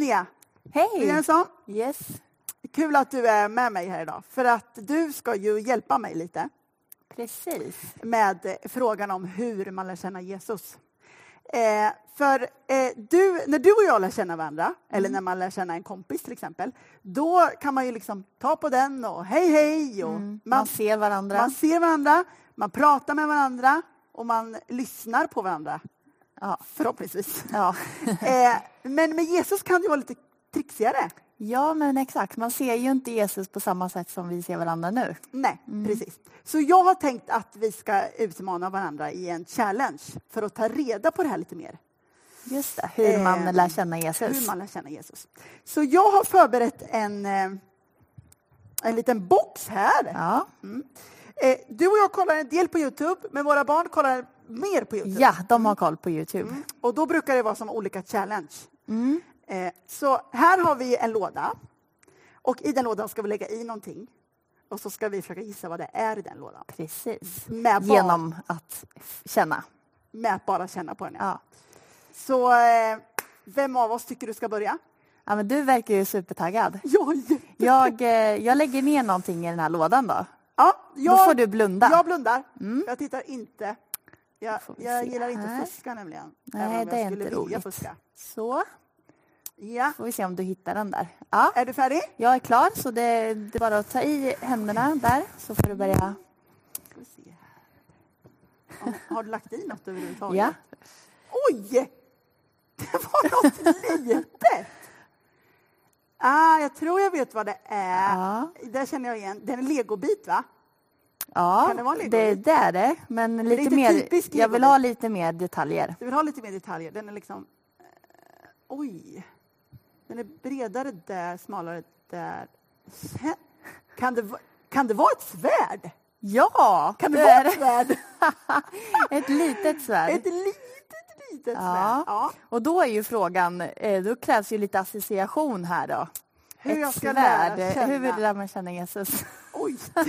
Linnea Hej! Jönsson, Yes. kul att du är med mig här idag. För att du ska ju hjälpa mig lite Precis. med eh, frågan om hur man lär känna Jesus. Eh, för eh, du, när du och jag lär känna varandra, eller när man lär känna en kompis till exempel, då kan man ju liksom ta på den och hej hej och Mm. Man, ser varandra. man ser varandra, man pratar med varandra och man lyssnar på varandra. Ja. Förhoppningsvis. Ja. Eh, men med Jesus kan det vara lite trixigare. ja, men exakt. Man ser ju inte Jesus på samma sätt som vi ser varandra nu. Nej, Mm. precis. Så jag har tänkt att vi ska utmana varandra i en challenge för att ta reda på det här lite mer. Just det, hur man Eh, lär känna Jesus. Hur man lär känna Jesus. Så jag har förberett en, eh, en liten box här. Ja. Eh, Du och jag kollar en del på Youtube, men våra barn kollar mer på Youtube. ja, de har koll på Youtube. Och då brukar det vara som olika challenge. Mm. Eh, Så här har vi en låda. Och i den lådan ska vi lägga i någonting. Och så ska vi försöka gissa vad det är i den lådan. Precis. Med bara, Genom att känna. med att bara känna på den. Ja. Ja. Så eh, vem av oss tycker du ska börja? ja, men du verkar ju supertaggad. Jag, Jag, eh, jag lägger ner någonting i den här lådan då. ja, jag, Då får du blunda. Jag blundar. Mm. Jag tittar inte. Jag, jag gillar inte här. fuska nämligen. Nej, även om det är jag skulle inte vilja roligt. Fuska. Så, Ja. får vi se om du hittar den där. Ja, Är du färdig? jag är klar, så det, det är bara att ta i händerna där, så får du börja. Ska vi se här. Ja, Har du lagt i något överhuvudtaget? Ja. Oj! Det var något litet! Ah, jag tror jag vet vad det är. Ja. Det känner jag igen. Det är en legobit, va? Ja, Kan det vara det, det är det. Men lite inte mer, jag vill ha lite mer detaljer. Du vill ha lite mer detaljer. Den är liksom... eh, oj! Den är bredare där, smalare där. Kan det, kan det vara ett svärd? Ja, Kan det, det vara ett svärd? ett litet svärd. Ett litet, litet Ja. svärd. Ja. Och då är ju frågan, eh, då krävs ju lite association här då. Hur ett jag ska lära svärd, känna. hur vill du lära känna Jesus? Oj!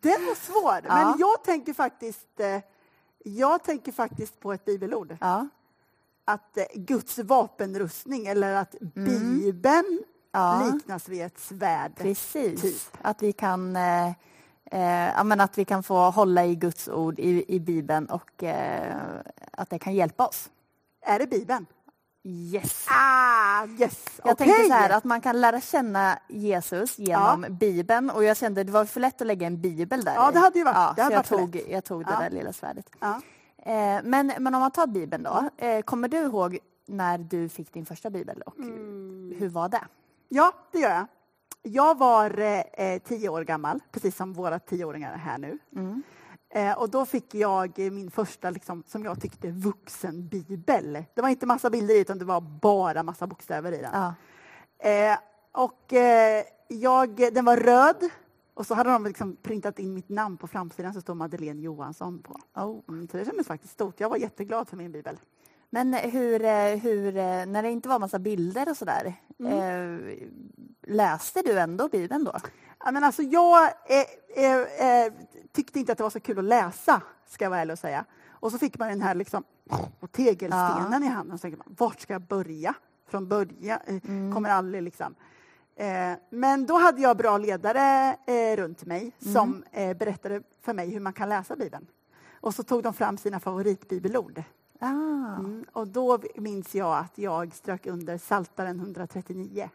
Den var svår. Ja. Men jag tänker faktiskt... eh, Jag tänker faktiskt på ett bibelord. Ja, Att eh, Guds vapenrustning, eller att Bibeln Mm. Ja. liknas vid ett svärd. precis. Typ. Att vi kan eh, eh, ja, men att vi kan få hålla i Guds ord i, i Bibeln och eh, att det kan hjälpa oss. Är det Bibeln? Yes. Ah, yes! Jag Okej. tänkte så här att man kan lära känna Jesus genom Bibeln och jag kände det var för lätt att lägga en bibel där Ja, det hade ju varit- Ja, det hade jag varit tog, jag tog det Ja. där lilla svärdet. Ja. Eh, men, men om man tar Bibeln då, eh, kommer du ihåg när du fick din första bibel och Mm. hur var det? ja, det gör jag. Jag var eh, eh, tio år gammal, precis som våra tioåringar är här nu. Mm. Eh, och då fick jag eh, min första, liksom, som jag tyckte, vuxenbibel. Det var inte massa bilder i, utan det var bara massa bokstäver i den. Ja. Eh, och eh, jag, den var röd. Och så hade de liksom printat in mitt namn på framsidan så står Madeleine Johansson på. Oh. Mm, så det kändes faktiskt stort. Jag var jätteglad för min bibel. Men hur, hur, när det inte var massa bilder och sådär, Mm. eh, läste du ändå Bibeln då? Ja, men alltså, jag eh, eh, tyckte inte att det var så kul att läsa, ska jag vara ärlig och säga. Och så fick man den här liksom, tegelstenen i handen. Och så tänkte man, vart ska jag börja? Från början? Eh, Kommer aldrig liksom. Eh, men då hade jag bra ledare eh, runt mig som eh, berättade för mig hur man kan läsa Bibeln. Och så tog de fram sina favoritbibelord. Ah. Mm, och då minns jag att jag strök under Saltaren 139.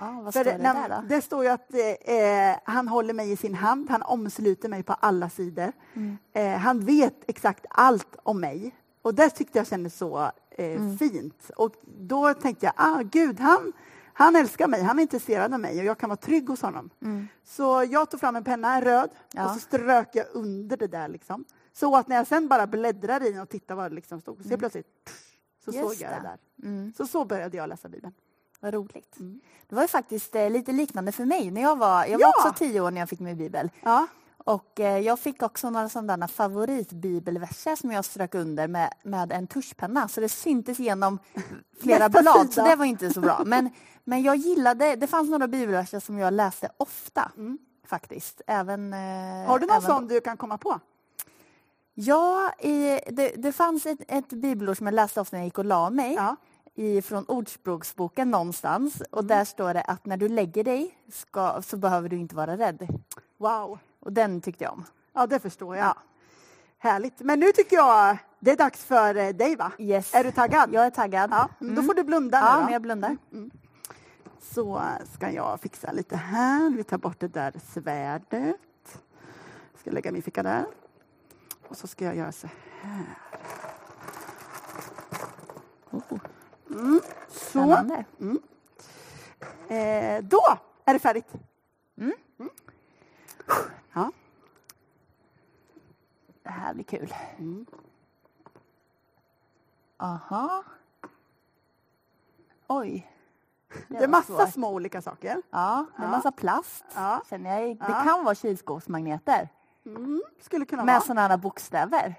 Ah, vad För står det när- där då? det står ju att eh, han håller mig i sin hand, han omsluter mig på alla sidor. Mm. Eh, han vet exakt allt om mig. Och det tyckte jag kändes så eh, Mm. fint. Och då tänkte jag, ah, gud, han, han älskar mig, han är intresserad av mig och jag kan vara trygg hos honom. Mm. Så jag tog fram en penna, en röd, Ja. och så strök jag under det där. Liksom. Så att när jag sen bara bläddrade i den och tittade vad det liksom stod, så plötsligt så Mm. Just såg jag det det. där. Mm. Så så började jag läsa Bibeln. Vad roligt. Mm. Det var ju faktiskt eh, lite liknande för mig. När jag var, jag var Ja. också tio år när jag fick min bibel. Ja, Och eh, jag fick också några sådana favoritbibelverser som jag strök under med, med en tuschpenna. Så det syntes genom flera blad, så det var inte så bra. Men, men jag gillade, det fanns några bibelverser som jag läste ofta. Mm. Faktiskt. Även, eh, har du någon sån du kan komma på? Ja, i, det, det fanns ett, ett bibelord som jag läste ofta när jag gick och la mig. Ja. Ifrån Ordspråksboken någonstans och där står det att när du lägger dig ska, så behöver du inte vara rädd. Wow. Och den tyckte jag om. Ja, det förstår jag. Ja. Härligt. Men nu tycker jag det är dags för eh, dig, va? Yes. Är du taggad? Jag är taggad. Ja, mm. Då får du blunda Ja, nu, men jag blundar. Så ska jag fixa lite här. Vi tar bort det där svärdet. Ska lägga min ficka där. Och så ska jag göra så här. Oh, Mm. Så. spännande. Eh, då är det färdigt. Mm. Ja. Det här blir kul. Mm. Aha. Oj. Det är var massa svårt. små olika saker. Ja, det är Ja. massa plast. Ja. Känner jag. Det Ja. kan vara kylskåpsmagneter Mm. Skulle kunna med sådana här bokstäver.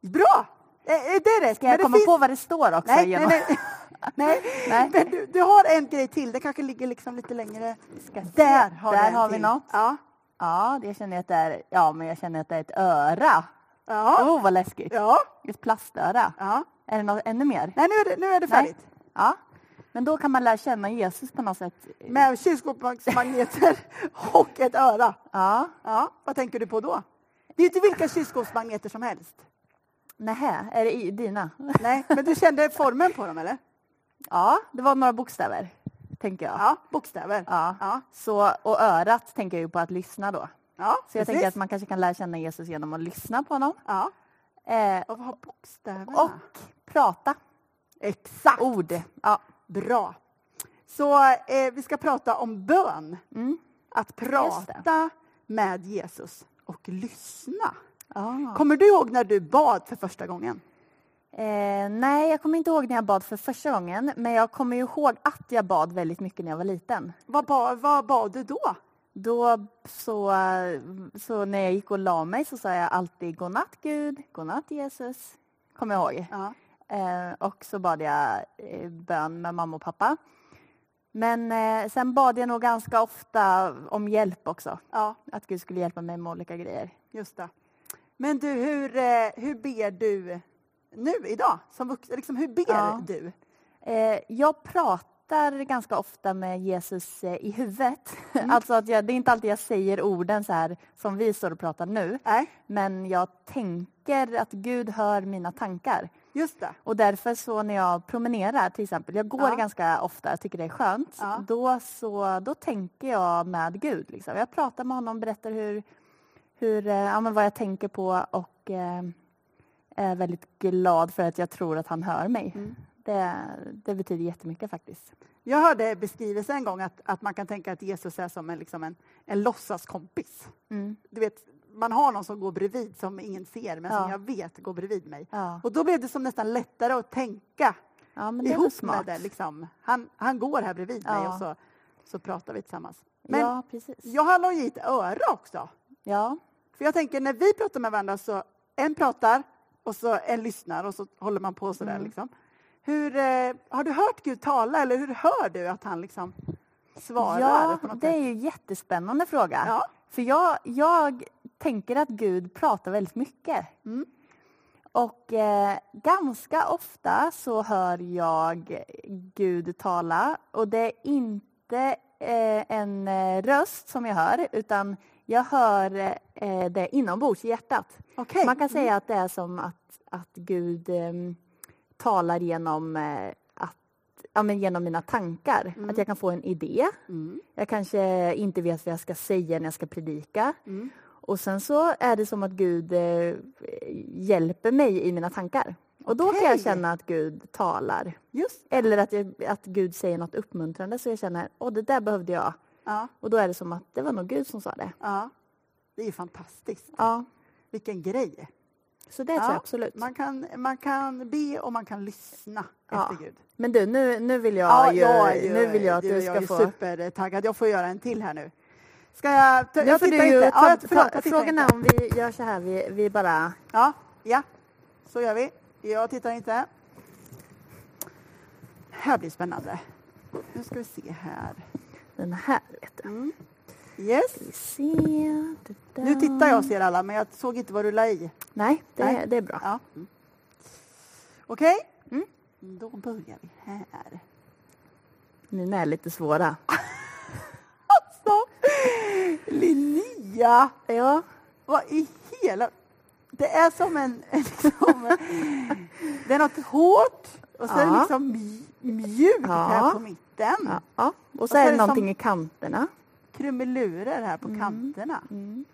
Bra! Eh, eh, det är rätt. Ska jag det komma finns- på vad det står också? Nej, nej, nej. nej. Nej. Men du, du har en grej till. Det kanske ligger liksom lite längre. Där har, Där har vi något. Ja. Ja, det känner jag att det är, ja, men jag känner att det är ett öra. Ja. Oh, vad läskigt. ja. Ett plastöra. ja. Är det något ännu mer? Nej, nu är det, nu är det färdigt. Ja. Men då kan man lära känna Jesus på något sätt. Med kylskåpsmagneter och ett öra. Ja. Ja. Vad tänker du på då? Det är inte vilka kylskåpsmagneter som helst. Nähä, är det i dina? Nej, men du kände formen på dem, eller? Ja, det var några bokstäver, tänker jag. Ja, bokstäver. Ja. Ja. Så, och örat tänker jag ju på att lyssna då. Ja, Så jag precis. tänker att man kanske kan lära känna Jesus genom att lyssna på honom. Ja. Eh, Och har bokstäverna? och prata. Exakt! Ord. Ja. Bra. Så eh, vi ska prata om bön. Mm. Att prata med Jesus och lyssna. Ah. Kommer du ihåg när du bad för första gången? Eh, nej, jag kommer inte ihåg när jag bad för första gången. Men jag kommer ju ihåg att jag bad väldigt mycket när jag var liten. Vad, ba, vad bad du då? Då så, så när jag gick och la mig så sa jag alltid godnatt Gud, godnatt Jesus. Kommer jag ihåg. Ja. Eh, och så bad jag eh, bön med mamma och pappa. Men eh, sen bad jag nog ganska ofta om hjälp också. ja, Att Gud skulle hjälpa mig med olika grejer. just det. Men du, hur, eh, hur ber du nu idag? Som vuxen, liksom, hur ber Ja. du? Eh, jag pratar ganska ofta med Jesus eh, i huvudet. alltså att jag, det är inte alltid jag säger orden så här som vi står och pratar nu. Nej, Men jag tänker att Gud hör mina tankar. just det. Och därför så när jag promenerar till exempel, jag går Ja. ganska ofta, jag tycker det är skönt. Ja. Då, så, då tänker jag med Gud. Liksom. Jag pratar med honom, berättar hur, hur, eh, ja, men vad jag tänker på och eh, är väldigt glad för att jag tror att han hör mig. Mm. Det, det betyder jättemycket faktiskt. Jag hörde beskrivelsen en gång att, att man kan tänka att Jesus är som en, liksom en, en låtsaskompis. Mm. Du vet, man har någon som går bredvid som ingen ser men som Ja. jag vet går bredvid mig. Ja. Och då blev det som nästan lättare att tänka ja, ihop med det. Liksom. Han, han går här bredvid mig och så, så pratar vi tillsammans. Men ja, precis. jag har ett öra också. Ja. För jag tänker när vi pratar med varandra så en pratar och så en lyssnar och så håller man på sådär. Mm. Liksom. Hur, eh, har du hört Gud tala eller hur hör du att han liksom svarar? Ja, det är ju en jättespännande fråga. Ja. För jag, jag tänker att Gud pratar väldigt mycket. Mm. Och eh, ganska ofta så hör jag Gud tala och det är inte eh, en eh, röst som jag hör utan jag hör eh, det inombords i hjärtat. Okej. Man kan säga att det är som att, att Gud eh, talar genom, eh, att, ja, men genom mina tankar. Att jag kan få en idé. Mm. Jag kanske inte vet vad jag ska säga när jag ska predika. Mm. Och sen så är det som att Gud eh, hjälper mig i mina tankar. Och då kan jag känna att Gud talar. Eller att, jag, att Gud säger något uppmuntrande så jag känner, åh det där behövde jag. ja, Och då är det som att det var nog Gud som sa det. ja. Det är fantastiskt. Ja, Vilken grej. så det tror jag absolut. Man kan, man kan be och man kan lyssna Ja. efter Gud. Men du, nu, nu vill jag, Ja, ju, jag är ju- nu vill jag att du, du jag ska är få... supertaggad. Jag får göra en till här nu. Ska jag? ta- Nu jag får du ju ta, Ja, förlåt, ta, jag frågan är om vi gör så här, vi, vi bara... Ja, ja, så gör vi. Jag tittar inte. Här blir spännande. Nu ska vi se här. Den här, vet du. Mm. Yes. Da. Nu tittar jag och ser alla, men jag såg inte vad du la i. Nej, det, Nej. det är bra. Ja. Mm. Okej? Mm. Då börjar vi här. Mina är lite svåra. Alltså, Linnea! Ja. Vad i hela... Det är som en... liksom, det är något hårt och så är det Ja. liksom mj- mjukt Ja. här på mitten. ja. ja. Och så så är det någonting som- i kanterna. Krumelurer här på Mm. kanterna. Mm.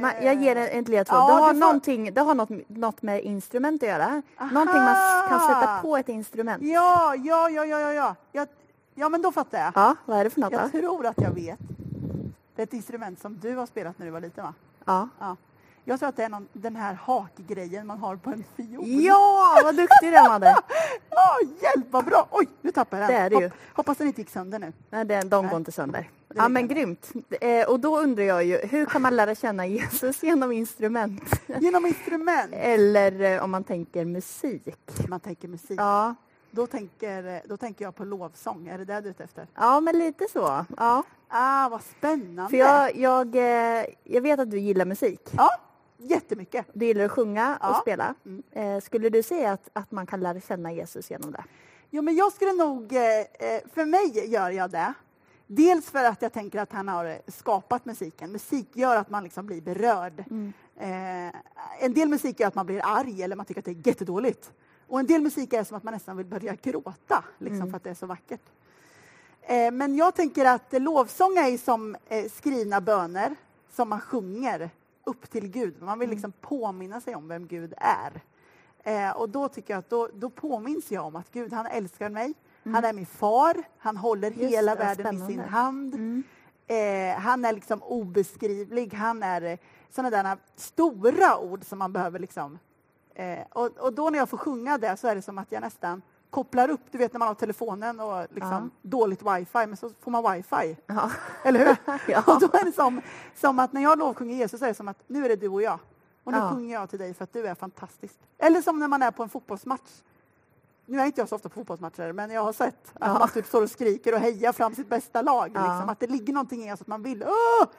Men jag ger en, en ledtråd. Ja, det har, får- det har något, något med instrument att göra. Någonting man kan sätta på ett instrument. Ja, ja, ja, ja, ja, ja. Ja, ja men då fattar jag. Ja, vad är det för något Jag då? tror att jag vet. Det är ett instrument som du har spelat när du var liten, va? Ja. Ja. Jag tror att det är någon, den här hakgrejen man har på en fiol. ja, vad duktig du hade. Ja, hjälp vad bra! Oj, nu tappade jag den. Det är det ju. Hopp, hoppas den inte gick sönder nu. Nej, det, de går inte sönder. Ja, men grymt. Eh, och då undrar jag ju, hur kan man lära känna Jesus genom instrument? Genom instrument. Eller eh, om man tänker musik. Man tänker musik. Ja, Då, tänker, då tänker jag på lovsång. Är det det du är ute efter? ja men lite så. Ja. Ah, vad spännande! För jag, jag, eh, jag vet att du gillar musik. Ja, jättemycket. Du gillar att sjunga och Ja. spela. Mm. Eh, skulle du säga att, att man kan lära känna Jesus genom det? Jo, men jag skulle nog... eh, eh, För mig gör jag det. Dels för att jag tänker att han har skapat musiken. Musik gör att man liksom blir berörd. Eh, en del musik gör att man blir arg eller man tycker att det är jättedåligt. Och en del musik är som att man nästan vill börja gråta liksom, för att det är så vackert. Eh, men jag tänker att lovsång är som eh, skrivna böner som man sjunger upp till Gud. Man vill liksom påminna sig om vem Gud är. Eh, och då tycker jag att då, då påminns jag om att Gud, han älskar mig. Han är min far. Han håller Just hela det, världen i sin spännande. hand. Mm. Eh, han är liksom obeskrivlig. Han är eh, sådana där stora ord som man behöver liksom... Eh, och, och då när jag får sjunga det så är det som att jag nästan kopplar upp, du vet när man har telefonen och liksom dåligt wifi, men så får man wifi. Ja. Eller hur? Ja. Och då är det som, som att när jag lovsjunger Jesus så är det som att nu är det du och jag. Och nu Ja. sjunger jag till dig för att du är fantastisk. Eller som när man är på en fotbollsmatch. Nu är inte jag så ofta på fotbollsmatcher, men jag har sett att Ja. man typ står och skriker och hejar fram sitt bästa lag. Ja. Liksom. Att det ligger någonting i oss att man vill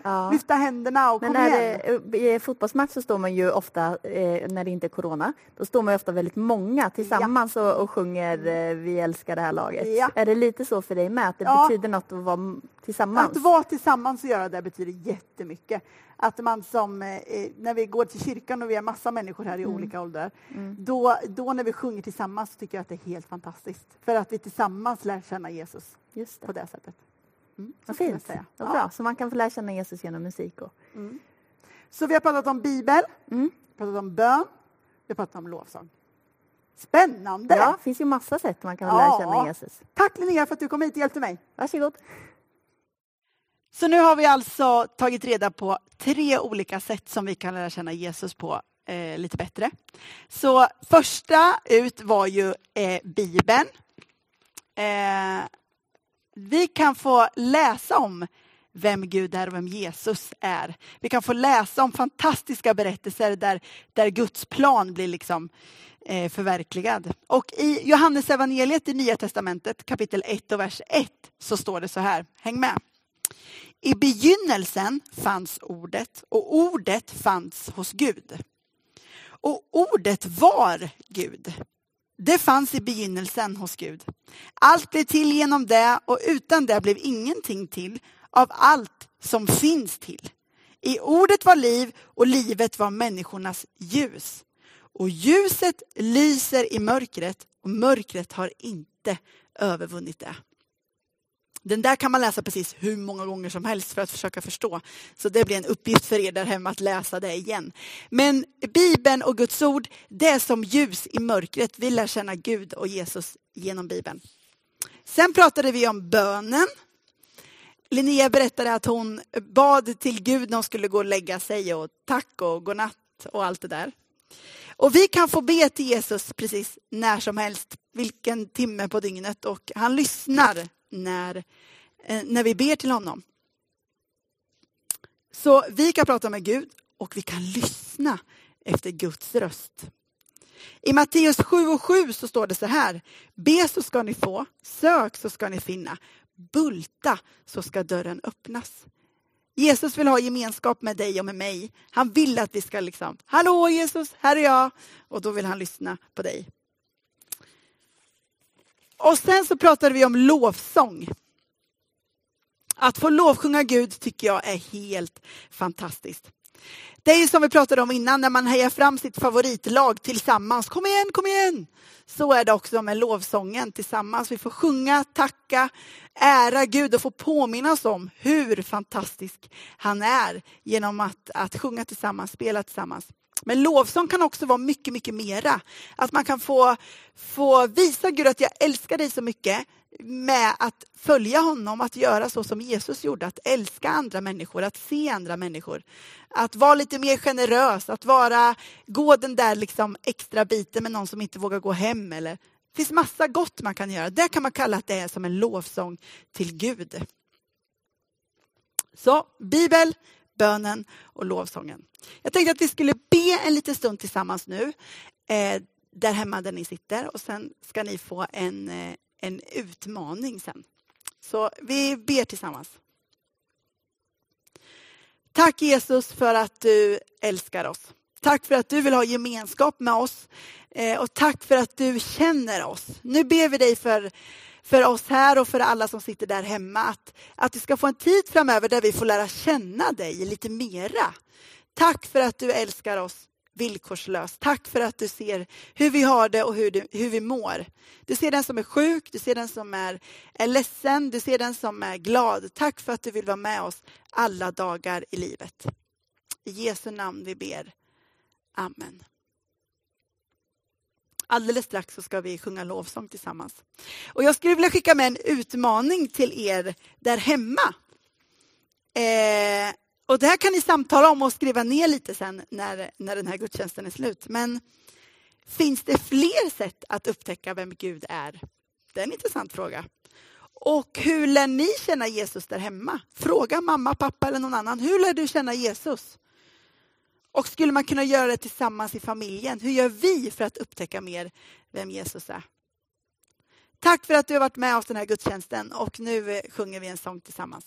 Ja. lyfta händerna och Men kom igen. det, i fotbollsmatch så står man ju ofta, eh, när det inte är corona, då står man ju ofta väldigt många tillsammans och, och sjunger eh, Vi älskar det här laget. Är det lite så för dig med? Att det betyder något att vara tillsammans? Att vara tillsammans och göra det betyder jättemycket. Att man som, eh, när vi går till kyrkan och vi är massa människor här i Mm. olika åldrar, då, då när vi sjunger tillsammans så tycker jag att det är helt fantastiskt. För att vi tillsammans lär känna Jesus Just på det. det sättet. Mm, så fint. säga. Ja. bra. Så man kan få lära känna Jesus genom musik. Och... Så vi har pratat om Bibel, Mm. pratat om bön, vi har pratat om lovsång. Spännande! Ja, det finns ju massa sätt man kan Ja. lära känna Jesus. Tack Linnea för att du kom hit och hjälpte mig. Varsågod. Så nu har vi alltså tagit reda på tre olika sätt som vi kan lära känna Jesus på eh, lite bättre. Så första ut var ju eh, Bibeln. Eh, vi kan få läsa om vem Gud är och vem Jesus är. Vi kan få läsa om fantastiska berättelser där, där Guds plan blir liksom eh, förverkligad. Och i Johannes evangeliet i Nya Testamentet kapitel 1 och vers 1 så står det så här, häng med. I begynnelsen fanns ordet och ordet fanns hos Gud. Och ordet var Gud. Det fanns i begynnelsen hos Gud. Allt blev till genom det och utan det blev ingenting till av allt som finns till. I ordet var liv och livet var människornas ljus. Och ljuset lyser i mörkret och mörkret har inte övervunnit det. Den där kan man läsa precis hur många gånger som helst för att försöka förstå. Så det blir en uppgift för er där hemma att läsa det igen. Men Bibeln och Guds ord, det är som ljus i mörkret. Vi lär känna Gud och Jesus genom Bibeln. Sen pratade vi om bönen. Linnea berättade att hon bad till Gud när hon skulle gå och lägga sig och tack och godnatt och allt det där. Och vi kan få be till Jesus precis när som helst, vilken timme på dygnet och han lyssnar när, eh, när vi ber till honom. Så vi kan prata med Gud och vi kan lyssna efter Guds röst. I Matteus 7 och 7 så står det så här. Be så ska ni få, sök så ska ni finna, bulta så ska dörren öppnas. Jesus vill ha gemenskap med dig och med mig. Han vill att vi ska liksom, hallå Jesus, här är jag. Och då vill han lyssna på dig. Och sen så pratade vi om lovsång. Att få lovsjunga Gud tycker jag är helt fantastiskt. Det är ju som vi pratade om innan, när man hejar fram sitt favoritlag tillsammans. Kom igen, kom igen! Så är det också med lovsången tillsammans. Vi får sjunga, tacka, ära Gud och få påminna oss om hur fantastisk han är genom att, att sjunga tillsammans, spela tillsammans. Men lovsång kan också vara mycket, mycket mera. Att man kan få, få visa Gud att jag älskar dig så mycket med att följa honom, att göra så som Jesus gjorde, att älska andra människor, att se andra människor. Att vara lite mer generös, att vara, gå den där liksom extra biten med någon som inte vågar gå hem. Eller, det finns massa gott man kan göra. Det kan man kalla att det är som en lovsång till Gud. Så Bibel, bönen och lovsången. Jag tänkte att vi skulle be en liten stund tillsammans nu, eh, där hemma där ni sitter och sen ska ni få en, eh, en utmaning sen. Så vi ber tillsammans. Tack Jesus för att du älskar oss. Tack för att du vill ha gemenskap med oss Eh, och tack för att du känner oss. Nu ber vi dig för, för oss här och för alla som sitter där hemma att, att vi ska få en tid framöver där vi får lära känna dig lite mera. Tack för att du älskar oss villkorslöst. Tack för att du ser hur vi har det och hur, du, hur vi mår. Du ser den som är sjuk, du ser den som är, är ledsen, du ser den som är glad. Tack för att du vill vara med oss alla dagar i livet. I Jesu namn vi ber. Amen. Alldeles strax så ska vi sjunga lovsång tillsammans. Och jag skulle vilja skicka med en utmaning till er där hemma. Eh, och det här kan ni samtala om och skriva ner lite sen när, när den här gudstjänsten är slut. Men finns det fler sätt att upptäcka vem Gud är? Det är en intressant fråga. Och hur lär ni känna Jesus där hemma? Fråga mamma, pappa eller någon annan. Hur lär du känna Jesus? Och skulle man kunna göra det tillsammans i familjen? Hur gör vi för att upptäcka mer vem Jesus är? Tack för att du har varit med oss den här gudstjänsten och nu sjunger vi en sång tillsammans.